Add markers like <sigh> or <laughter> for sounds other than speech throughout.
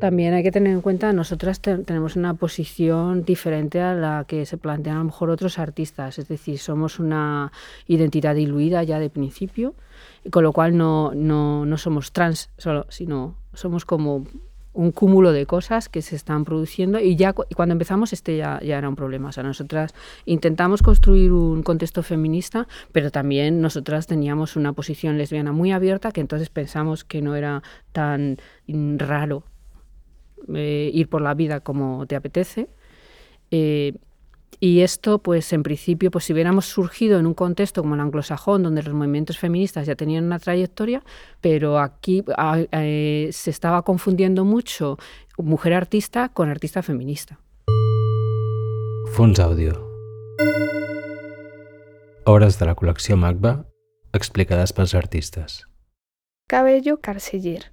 También hay que tener en cuenta, nosotras tenemos una posición diferente a la que se plantean a lo mejor otros artistas, es decir, somos una identidad diluida ya de principio, con lo cual no, no, no somos trans solo, sino somos como un cúmulo de cosas que se están produciendo y ya cuando empezamos este ya, ya era un problema. O sea, nosotras intentamos construir un contexto feminista, pero también nosotras teníamos una posición lesbiana muy abierta que entonces pensamos que no era tan raro eh, ir por la vida como te apetece. Eh, y esto, pues en principio, pues si hubiéramos surgido en un contexto como el anglosajón, donde los movimientos feministas ya tenían una trayectoria, pero aquí eh, se estaba confundiendo mucho mujer artista con artista feminista. Fons audio. Obras de la colección Magba explicadas los artistas. Cabello Carceller.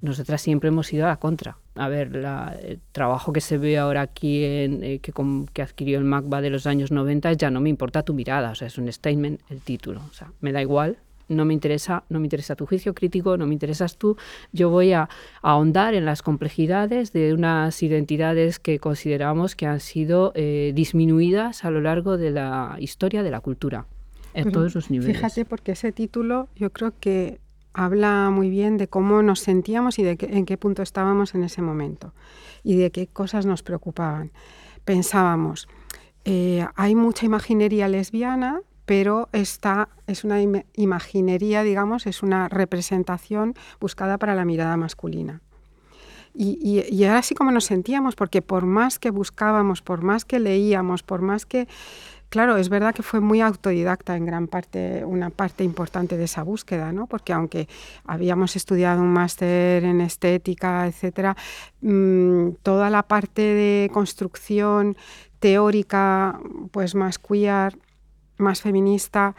Nosotras siempre hemos ido a la contra. A ver, el trabajo que se ve ahora aquí, en, eh, que, que, adquirió el MACBA de los años 90, ya no me importa tu mirada, o sea, es un statement el título. O sea, me da igual, no me interesa, no me interesa tu juicio crítico, no me interesas tú. Yo voy a, ahondar en las complejidades de unas identidades que consideramos que han sido eh, disminuidas a lo largo de la historia de la cultura, en todos los niveles. Fíjate, porque ese título yo creo que habla muy bien de cómo nos sentíamos y de en qué punto estábamos en ese momento y de qué cosas nos preocupaban. Pensábamos, eh, hay mucha imaginería lesbiana, pero esta es una imaginería, digamos, es una representación buscada para la mirada masculina. Y, y, y, ahora sí como nos sentíamos, porque por más que buscábamos, por más que leíamos, por más que Claro, es verdad que fue muy autodidacta en gran parte, una parte importante de esa búsqueda, ¿no? Porque aunque habíamos estudiado un máster en estética, etcétera, mm, toda la parte de construcción teórica, pues más queer, más feminista,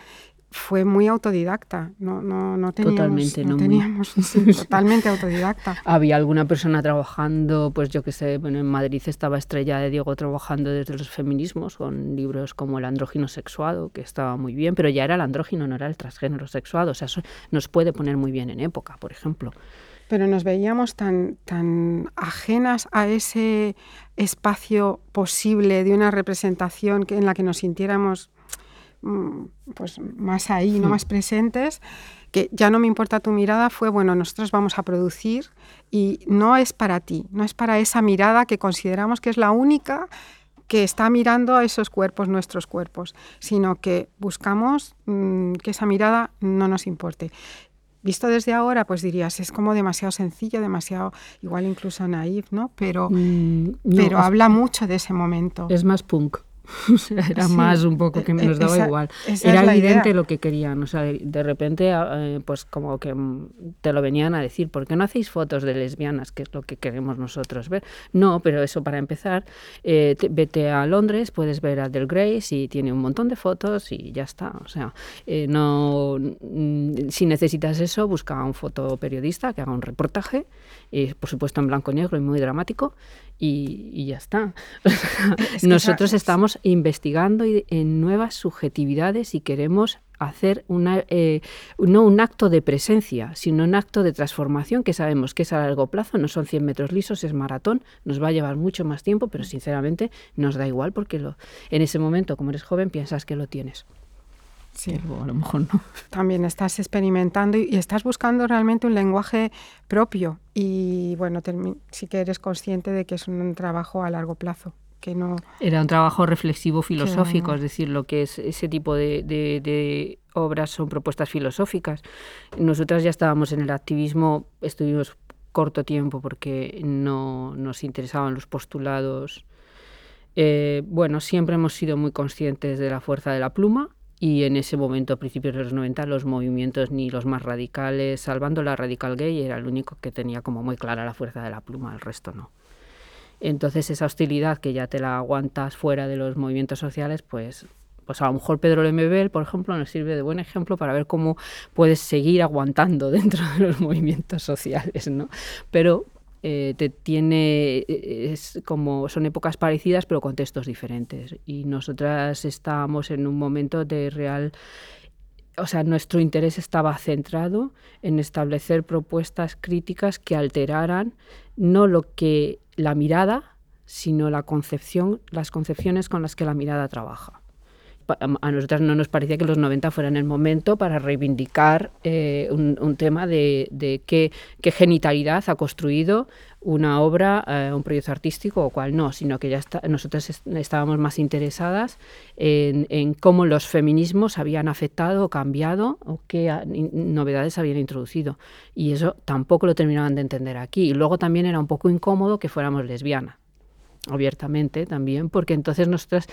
fue muy autodidacta, no, no, no teníamos, totalmente, no, teníamos <laughs> totalmente autodidacta. <laughs> Había alguna persona trabajando, pues yo que sé, bueno, en Madrid estaba Estrella de Diego trabajando desde los feminismos con libros como El andrógino sexuado, que estaba muy bien, pero ya era el andrógino, no era el transgénero sexuado, o sea, eso nos puede poner muy bien en época, por ejemplo. Pero nos veíamos tan, tan ajenas a ese espacio posible de una representación que, en la que nos sintiéramos pues más ahí, no hmm. más presentes, que ya no me importa tu mirada, fue, bueno, nosotros vamos a producir y no es para ti, no es para esa mirada que consideramos que es la única que está mirando a esos cuerpos, nuestros cuerpos, sino que buscamos mm, que esa mirada no nos importe. Visto desde ahora, pues dirías, es como demasiado sencillo, demasiado, igual incluso naif, ¿no? Pero, mm, pero habla mucho de ese momento. Es más punk. <laughs> era más un poco que nos daba igual. Era evidente lo que querían. O sea, de, repente, ah, eh, pues como que mm, te lo venían a decir, ¿por qué no hacéis fotos de lesbianas? Que es lo que queremos nosotros ver. No, pero eso para empezar, eh, vete a Londres, puedes ver a Del Grace y tiene un montón de fotos y ya está. O sea, eh, no, mm, si necesitas eso, busca a un fotoperiodista que haga un reportaje, y por supuesto en blanco y negro y muy dramático, y, ya está. <laughs> Nosotros estamos investigando en nuevas subjetividades y queremos hacer una, eh, no un acto de presencia, sino un acto de transformación que sabemos que es a largo plazo, no son 100 metros lisos, es maratón, nos va a llevar mucho más tiempo, pero sinceramente nos da igual porque lo, en ese momento, como eres joven, piensas que lo tienes. Sí. a lo mejor no. <laughs> También estás experimentando y, estás buscando realmente un lenguaje propio y bueno, sí que eres consciente de que es un trabajo a largo plazo. Que no, Era un trabajo reflexivo filosófico, es decir, lo que es ese tipo de, de, obras son propuestas filosóficas. Nosotras ya estábamos en el activismo, estuvimos corto tiempo porque no nos interesaban los postulados. Eh, bueno, siempre hemos sido muy conscientes de la fuerza de la pluma y en ese momento, a principios de los 90, los movimientos ni los más radicales, salvando la radical gay, era el único que tenía como muy clara la fuerza de la pluma, el resto no. Entonces esa hostilidad que ya te la aguantas fuera de los movimientos sociales, pues, pues a lo mejor Pedro Lemebel, por ejemplo, nos sirve de buen ejemplo para ver cómo puedes seguir aguantando <laughs> dentro de los movimientos sociales, ¿no? Pero eh, te tiene, eh, es como, son épocas parecidas pero contextos diferentes. Y nosotras estábamos en un momento de real o sea, nuestro interés estaba centrado en establecer propuestas críticas que alteraran no lo que la mirada, sino la concepción, las concepciones con las que la mirada trabaja a nosotras no nos parecía que los 90 fueran el momento para reivindicar eh, un, tema de, qué, genitalidad ha construido una obra, eh, un proyecto artístico o cuál no, sino que ya está, nosotras estábamos más interesadas en, cómo los feminismos habían afectado o cambiado o qué novedades habían introducido. Y eso tampoco lo terminaban de entender aquí. Y luego también era un poco incómodo que fuéramos lesbianas abiertamente también, porque entonces nosotras,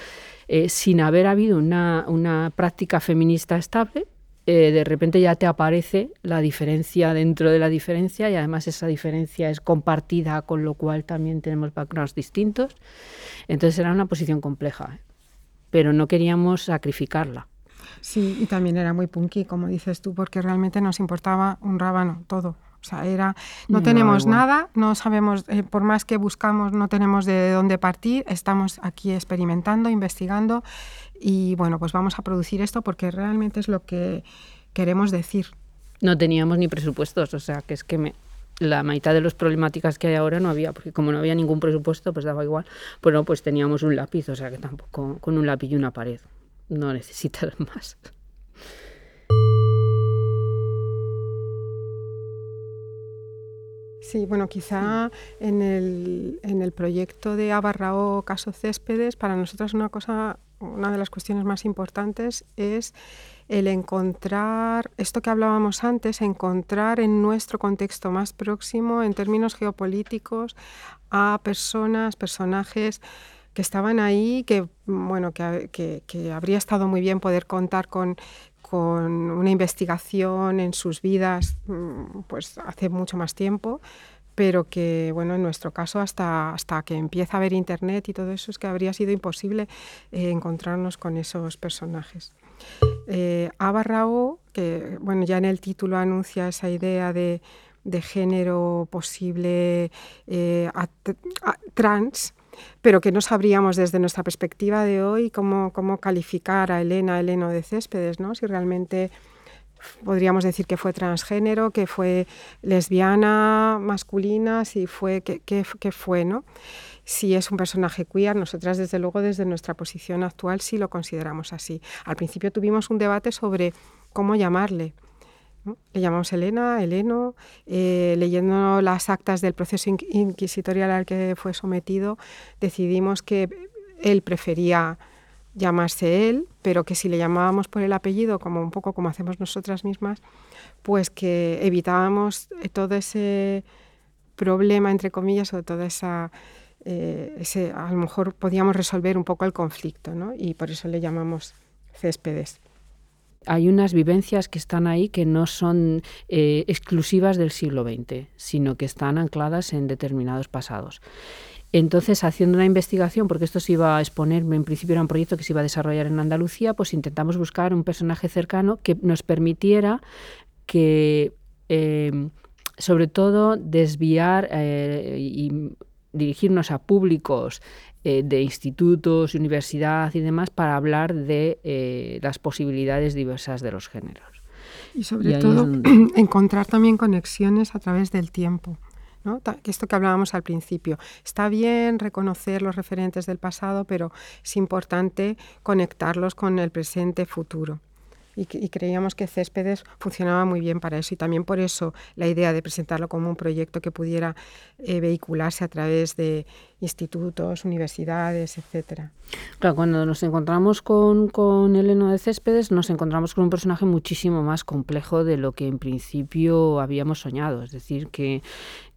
eh, sin haber habido una, práctica feminista estable, eh, de repente ya te aparece la diferencia dentro de la diferencia y además esa diferencia es compartida, con lo cual también tenemos backgrounds distintos. Entonces era una posición compleja, pero no queríamos sacrificarla. Sí, y también era muy punky, como dices tú, porque realmente nos importaba un rábano todo. O sea, era, no, tenemos nada, no sabemos, eh, por más que buscamos, no tenemos de dónde partir, estamos aquí experimentando, investigando y bueno, pues vamos a producir esto porque realmente es lo que queremos decir. No teníamos ni presupuestos, o sea, que es que me, la mitad de las problemáticas que hay ahora no había, porque como no había ningún presupuesto, pues daba igual. Bueno, pues teníamos un lápiz, o sea que tampoco con un lápiz y una pared. No necesitas <laughs> más. Sí, bueno, quizá en el, en el proyecto de Abarrao Caso Céspedes, para nosotros una cosa, una de las cuestiones más importantes es el encontrar, esto que hablábamos antes, encontrar en nuestro contexto más próximo, en términos geopolíticos, a personas, personajes que estaban ahí, que bueno, que, que, que habría estado muy bien poder contar con, con una investigación en sus vidas mm, pues hace mucho más tiempo, pero que bueno, en nuestro caso hasta, hasta que empieza a haber internet y todo eso es que habría sido imposible eh, encontrarnos con esos personajes. Eh, Abarrao, que bueno, ya en el título anuncia esa idea de, de género posible eh, trans, pero que no sabríamos desde nuestra perspectiva de hoy cómo, cómo calificar a Elena, Eleno de Céspedes, ¿no? si realmente podríamos decir que fue transgénero, que fue lesbiana, masculina, si fue, qué, qué, fue, ¿no? Si es un personaje queer, nosotras desde luego desde nuestra posición actual sí lo consideramos así. Al principio tuvimos un debate sobre cómo llamarle. Le llamamos Elena, Eleno, eh, leyendo las actas del proceso inquisitorial al que fue sometido, decidimos que él prefería llamarse él, pero que si le llamábamos por el apellido, como un poco como hacemos nosotras mismas, pues que evitábamos todo ese problema, entre comillas, o toda esa... Eh, ese, a lo mejor podíamos resolver un poco el conflicto, ¿no? Y por eso le llamamos céspedes hay unas vivencias que están ahí que no son eh, exclusivas del siglo XX, sino que están ancladas en determinados pasados. Entonces, haciendo una investigación, porque esto se iba a exponer, en principio era un proyecto que se iba a desarrollar en Andalucía, pues intentamos buscar un personaje cercano que nos permitiera que, eh, sobre todo, desviar eh, y dirigirnos a públicos eh, de institutos, universidad y demás para hablar de eh, las posibilidades diversas de los géneros. Y sobre todo <clears throat> encontrar también conexiones a través del tiempo. ¿no? Esto que hablábamos al principio. Está bien reconocer los referentes del pasado, pero es importante conectarlos con el presente futuro y, creíamos que Céspedes funcionaba muy bien para eso y también por eso la idea de presentarlo como un proyecto que pudiera eh, vehicularse a través de institutos, universidades, etcétera. Claro, cuando nos encontramos con, con Eleno de Céspedes nos encontramos con un personaje muchísimo más complejo de lo que en principio habíamos soñado, es decir, que,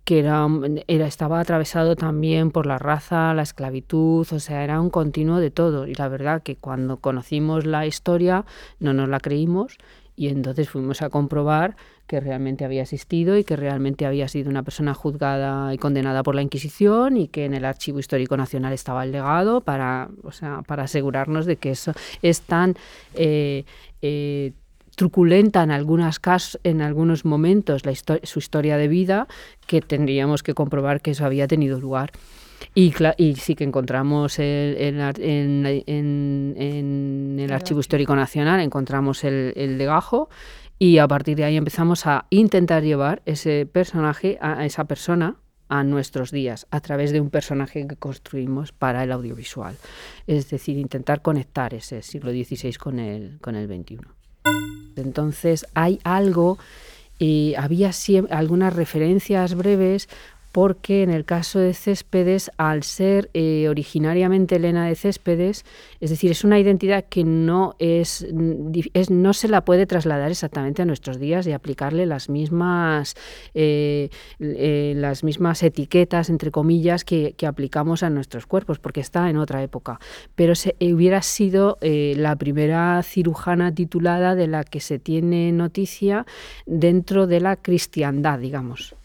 que era, estaba atravesado también por la raza, la esclavitud, o sea, era un continuo de todo. Y la verdad que cuando conocimos la historia no nos la creímos y entonces fuimos a comprobar que realmente había existido y que realmente había sido una persona juzgada y condenada por la Inquisición y que en el Archivo Histórico Nacional estaba el legado para, o sea, para asegurarnos de que eso es tan... Eh, eh, truculenta en, algunas casos, en algunos momentos la su historia de vida, que tendríamos que comprobar que eso había tenido lugar. Y, y sí que encontramos el, en, en, el Archivo Histórico Nacional, encontramos el, el legajo y a partir de ahí empezamos a intentar llevar ese personaje, a esa persona, a nuestros días a través de un personaje que construimos para el audiovisual. Es decir, intentar conectar ese siglo XVI con el, con el XXI. Entonces hay algo, y había algunas referencias breves porque en el caso de Céspedes, al ser eh, originariamente Elena de Céspedes, es decir, es una identidad que no, es, no se la puede trasladar exactamente a nuestros días y aplicarle las mismas, eh, eh, las mismas etiquetas, entre comillas, que, aplicamos a nuestros cuerpos, porque está en otra época. Pero se, hubiera sido la primera cirujana titulada de la que se tiene noticia dentro de la cristiandad, digamos.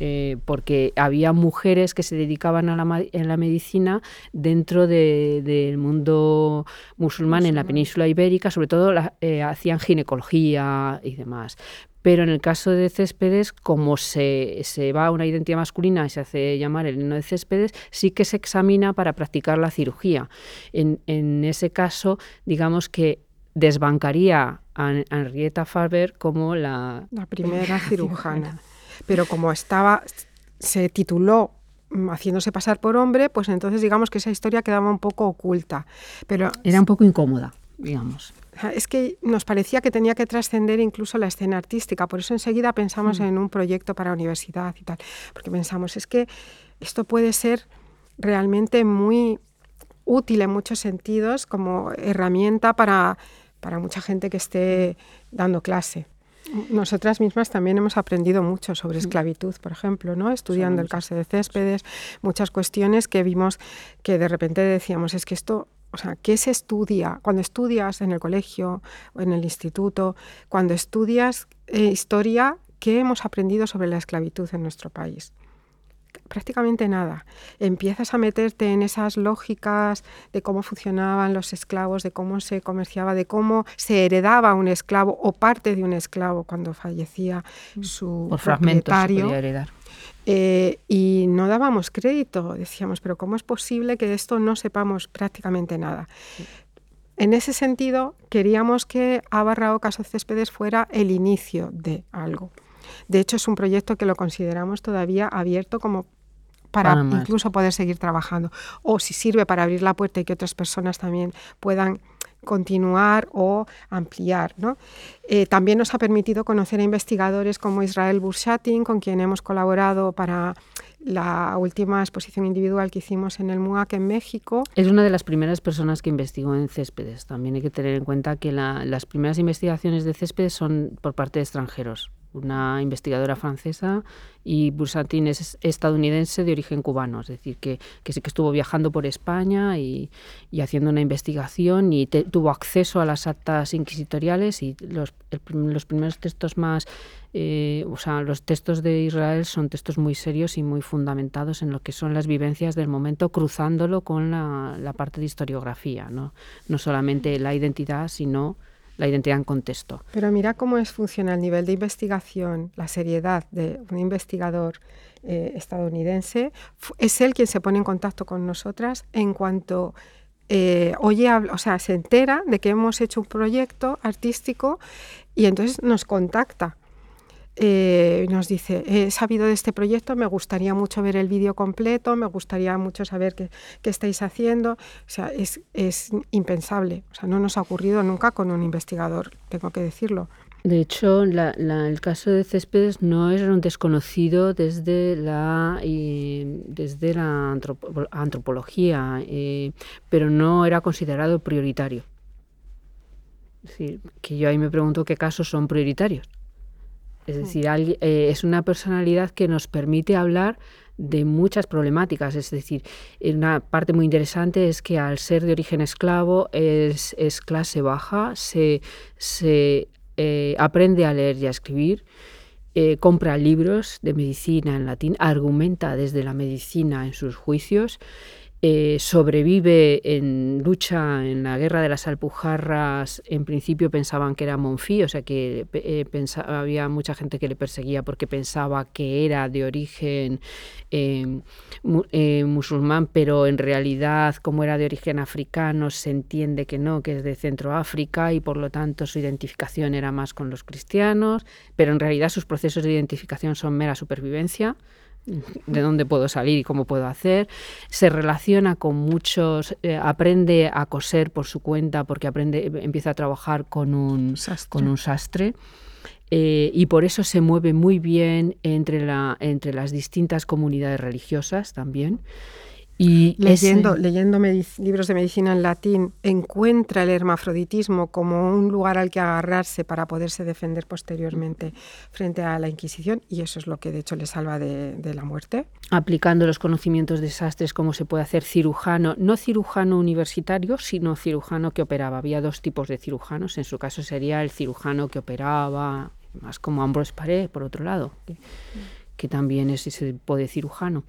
Eh, porque había mujeres que se dedicaban a la, la medicina dentro del mundo musulmán, en la península ibérica, sobre todo eh, hacían ginecología y demás. Pero en el caso de Céspedes, como se, se, va a una identidad masculina y se hace llamar el heno de Céspedes, sí que se examina para practicar la cirugía. En, en ese caso, digamos que desbancaría a Henrietta Faber como la, la primera <laughs> cirujana pero como estaba, se tituló mm, haciéndose pasar por hombre, pues entonces digamos que esa historia quedaba un poco oculta. Pero era un poco incómoda, digamos. Es que nos parecía que tenía que trascender incluso la escena artística, por eso enseguida pensamos mm. en un proyecto para universidad y tal, porque pensamos, es que esto puede ser realmente muy útil en muchos sentidos como herramienta para, para mucha gente que esté dando clase. Nosotras mismas también hemos aprendido mucho sobre esclavitud, por ejemplo, ¿no? estudiando el caso de Céspedes, muchas cuestiones que vimos que de repente decíamos, es que esto, o sea, ¿qué se estudia? Cuando estudias en el colegio o en el instituto, cuando estudias eh, historia, ¿qué hemos aprendido sobre la esclavitud en nuestro país? Prácticamente nada. Empiezas a meterte en esas lógicas de cómo funcionaban los esclavos, de cómo se comerciaba, de cómo se heredaba un esclavo o parte de un esclavo cuando fallecía mm. su Por propietario. heredar. Eh, y no dábamos crédito, decíamos, pero ¿cómo es posible que de esto no sepamos prácticamente nada? En ese sentido, queríamos que Abarrao Caso Céspedes fuera el inicio de algo. De hecho, es un proyecto que lo consideramos todavía abierto como para incluso poder seguir trabajando. O si sirve para abrir la puerta y que otras personas también puedan continuar o ampliar. Eh, también nos ha permitido conocer a investigadores como Israel Burshatin, con quien hemos colaborado para la última exposición individual que hicimos en el MUAC en México. Es una de las primeras personas que investigó en céspedes. También hay que tener en cuenta que las primeras investigaciones de céspedes son por parte de extranjeros una investigadora francesa, y Bursatin es estadounidense de origen cubano, es decir, que, sí que estuvo viajando por España y, haciendo una investigación y tuvo acceso a las actas inquisitoriales y los, los primeros textos más, eh, o sea, los textos de Israel son textos muy serios y muy fundamentados en lo que son las vivencias del momento, cruzándolo con la, la parte de historiografía, ¿no? no solamente la identidad, sino la identidad en contexto. Pero mira cómo es funciona el nivel de investigación, la seriedad de un investigador eh, estadounidense. Es él quien se pone en contacto con nosotras en cuanto eh, oye, o sea, se entera de que hemos hecho un proyecto artístico y entonces nos contacta eh, nos dice, he sabido de este proyecto, me gustaría mucho ver el vídeo completo, me gustaría mucho saber qué, estáis haciendo. O sea, es, impensable. O sea, no nos ha ocurrido nunca con un investigador, tengo que decirlo. De hecho, el caso de Céspedes no era un desconocido desde la, desde la antropología, eh, pero no era considerado prioritario. Es decir, que yo ahí me pregunto qué casos son prioritarios. Es decir, eh, es una personalidad que nos permite hablar de muchas problemáticas. Es decir, una parte muy interesante es que al ser de origen esclavo es, clase baja, se, eh, aprende a leer y a escribir, eh, compra libros de medicina en latín, argumenta desde la medicina en sus juicios eh, sobrevive en lucha en la guerra de las Alpujarras. En principio pensaban que era Monfí, o sea que eh, había mucha gente que le perseguía porque pensaba que era de origen eh, musulmán, pero en realidad, como era de origen africano, se entiende que no, que es de Centroáfrica y por lo tanto su identificación era más con los cristianos, pero en realidad sus procesos de identificación son mera supervivencia de dónde puedo salir y cómo puedo hacer. Se relaciona con muchos, eh, aprende a coser por su cuenta porque aprende, empieza a trabajar con un Sastre. Con un sastre. Eh, y por eso se mueve muy bien entre, la, entre las distintas comunidades religiosas también. Y leyendo, ese- leyendo medic- libros de medicina en latín, encuentra el hermafroditismo como un lugar al que agarrarse para poderse defender posteriormente frente a la Inquisición, y eso es lo que de hecho le salva de, de la muerte. aplicando los conocimientos de sastres, cómo se puede hacer cirujano, no cirujano universitario, sino cirujano que operaba. Había dos tipos de cirujanos, en su caso sería el cirujano que operaba, más como Ambrose Paré, por otro lado, que, que también es ese tipo de cirujano.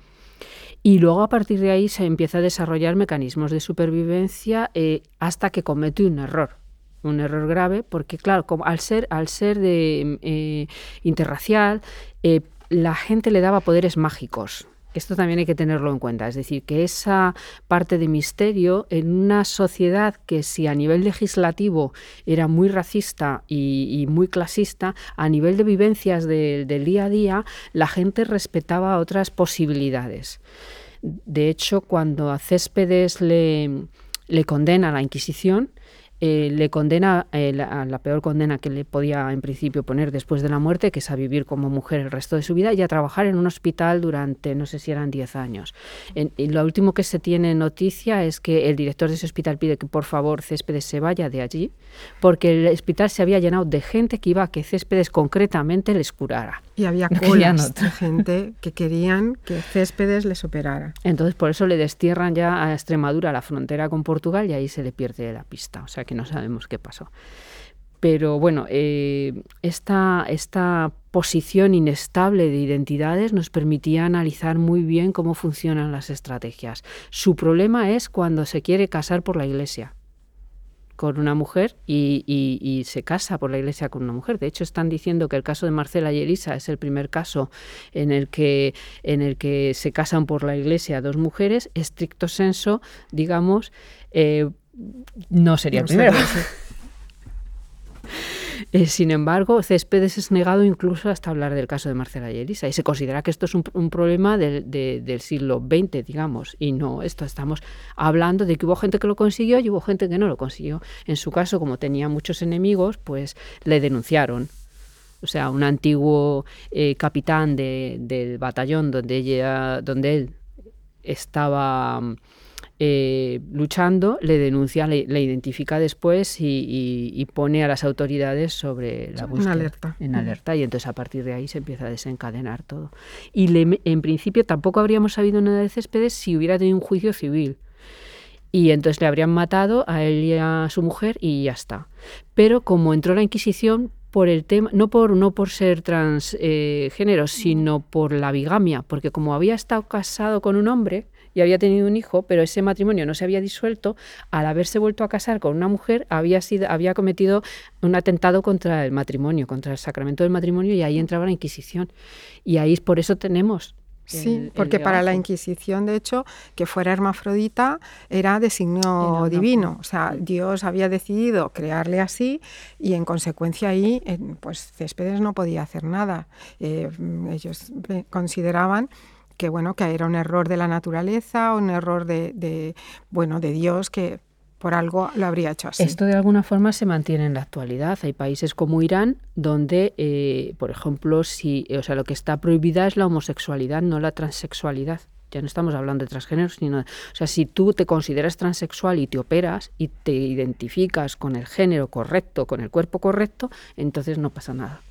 Y luego a partir de ahí se empieza a desarrollar mecanismos de supervivencia eh, hasta que comete un error. Un error grave, porque claro, como al ser, al ser de eh, interracial, eh, la gente le daba poderes mágicos. Esto también hay que tenerlo en cuenta. Es decir, que esa parte de misterio en una sociedad que si a nivel legislativo era muy racista y, muy clasista, a nivel de vivencias de- del día a día, la gente respetaba otras posibilidades. De hecho, cuando a Céspedes le, le condena la Inquisición, eh, le condena eh, la, peor condena que le podía en principio poner después de la muerte, que es a vivir como mujer el resto de su vida y a trabajar en un hospital durante, no sé si eran 10 años. Y lo último que se tiene noticia es que el director de ese hospital pide que por favor Céspedes se vaya de allí, porque el hospital se había llenado de gente que iba a que Céspedes concretamente les curara. Y había colas de gente que querían que Céspedes les operara. Entonces, por eso le destierran ya a Extremadura, a la frontera con Portugal, y ahí se le pierde la pista. O sea que no sabemos qué pasó. Pero bueno, eh, esta, esta posición inestable de identidades nos permitía analizar muy bien cómo funcionan las estrategias. Su problema es cuando se quiere casar por la iglesia con una mujer y, y- y se casa por la iglesia con una mujer. De hecho, están diciendo que el caso de Marcela y Elisa es el primer caso en el que, en el que se casan por la iglesia dos mujeres. Estricto senso, digamos, eh, no sería el No primero. sería- Eh, sin embargo, Céspedes es negado incluso hasta hablar del caso de Marcela y Elisa y se considera que esto es un, problema del, de- del siglo XX, digamos, y no, esto estamos hablando de que hubo gente que lo consiguió y hubo gente que no lo consiguió. En su caso, como tenía muchos enemigos, pues le denunciaron. O sea, un antiguo eh, capitán de- del batallón donde, ella, donde él estaba mm, eh, luchando, le denuncia, le, le identifica después y, y- y pone a las autoridades sobre la En búsqueda. alerta. En alerta. Y entonces a partir de ahí se empieza a desencadenar todo. Y le- en principio tampoco habríamos sabido nada de Céspedes si hubiera tenido un juicio civil. Y entonces le habrían matado a él y a su mujer y ya está. Pero como entró la Inquisición por el tema, no por, no por ser transgénero, sino por la bigamia, porque como había estado casado con un hombre y había tenido un hijo, pero ese matrimonio no se había disuelto, al haberse vuelto a casar con una mujer, había, sido, había cometido un atentado contra el matrimonio, contra el sacramento del matrimonio, y ahí entraba la Inquisición. Y ahí por eso tenemos Sí, el- el porque para la. Inquisición, de hecho, que fuera hermafrodita era de signo Era una- divino. O sea, Dios había decidido crearle así y en consecuencia ahí, eh, pues Céspedes no podía hacer nada. Eh, ellos ve- consideraban que bueno que era un error de la naturaleza, un error de, bueno de Dios que por algo lo habría hecho así. Esto de alguna forma se mantiene en la actualidad. Hay países como Irán donde, eh, por ejemplo, si, o sea, lo que está prohibida es la homosexualidad, no la transexualidad. Ya no estamos hablando de transgénero, sino, o sea, si tú te consideras transexual y te operas y te identificas con el género correcto, con el cuerpo correcto, entonces no pasa nada.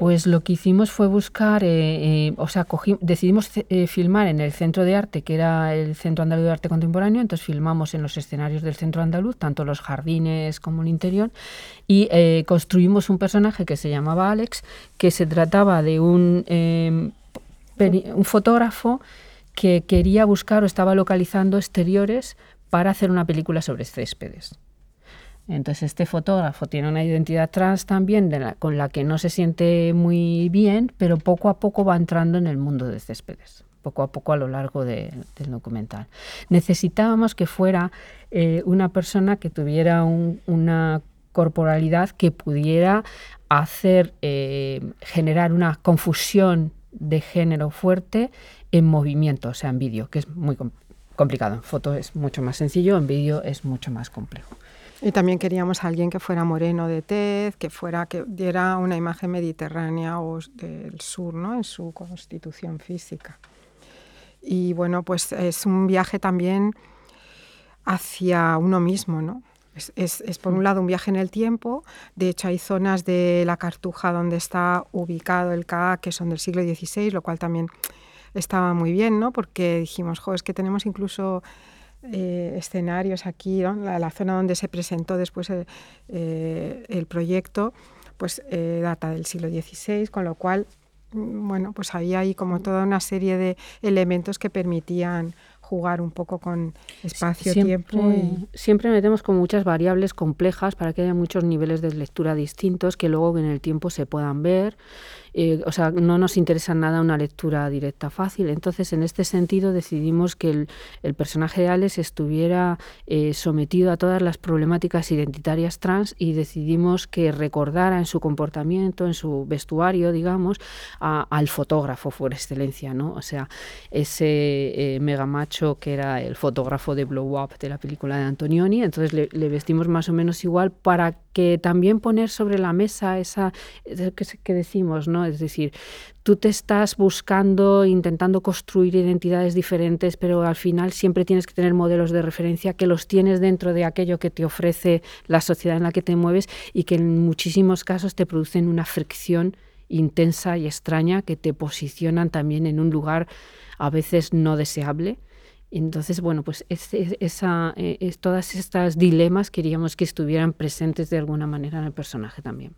Pues lo que hicimos fue buscar, eh, eh, o sea, decidimos eh, filmar en el Centro de Arte, que era el Centro Andaluz de Arte Contemporáneo, entonces filmamos en los escenarios del Centro Andaluz, tanto los jardines como el interior, y construimos un personaje que se llamaba Alex, que se trataba de un, peri- un fotógrafo que quería buscar o estaba localizando exteriores para hacer una película sobre céspedes. Entonces este fotógrafo tiene una identidad trans también de la- con la que no se siente muy bien, pero poco a poco va entrando en el mundo de Céspedes, poco a poco a lo largo de- del documental. Necesitábamos que fuera eh, una persona que tuviera un- una corporalidad que pudiera hacer, eh, generar una confusión de género fuerte en movimiento, o sea, en vídeo, que es muy complicado. En foto es mucho más sencillo, en vídeo es mucho más complejo. Y también queríamos a alguien que fuera moreno de tez, que fuera que diera una imagen mediterránea o del sur, ¿no? En su constitución física. Y bueno, pues es un viaje también hacia uno mismo, ¿no? Es, es, por un lado un viaje en el tiempo, de hecho hay zonas de la Cartuja donde está ubicado el CAA que son del siglo XVI, lo cual también estaba muy bien, ¿no? porque dijimos, jo, es que tenemos incluso eh, escenarios aquí, la, zona donde se presentó después eh, eh, el proyecto, pues data del siglo XVI, con lo cual, mm, bueno, pues había ahí como toda una serie de elementos que permitían jugar un poco con espacio, tiempo. Y... Siempre metemos con muchas variables complejas para que haya muchos niveles de lectura distintos que luego en el tiempo se puedan ver eh, o sea, no nos interesa nada una lectura directa fácil. Entonces, en este sentido, decidimos que el, personaje de Alex estuviera eh, sometido a todas las problemáticas identitarias trans y decidimos que recordara en su comportamiento, en su vestuario, digamos, al fotógrafo por excelencia, ¿no? O sea, ese eh, mega macho que era el fotógrafo de Blow Up de la película de Antonioni, entonces le, le vestimos más o menos igual para que también poner sobre la mesa esa que, decimos, ¿no? Es decir, tú te estás buscando, intentando construir identidades diferentes, pero al final siempre tienes que tener modelos de referencia que los tienes dentro de aquello que te ofrece la sociedad en la que te mueves y que en muchísimos casos te producen una fricción intensa y extraña que te posicionan también en un lugar a veces no deseable entonces, bueno, pues esa, eh, todas estas dilemas queríamos que estuvieran presentes de alguna manera en el personaje también.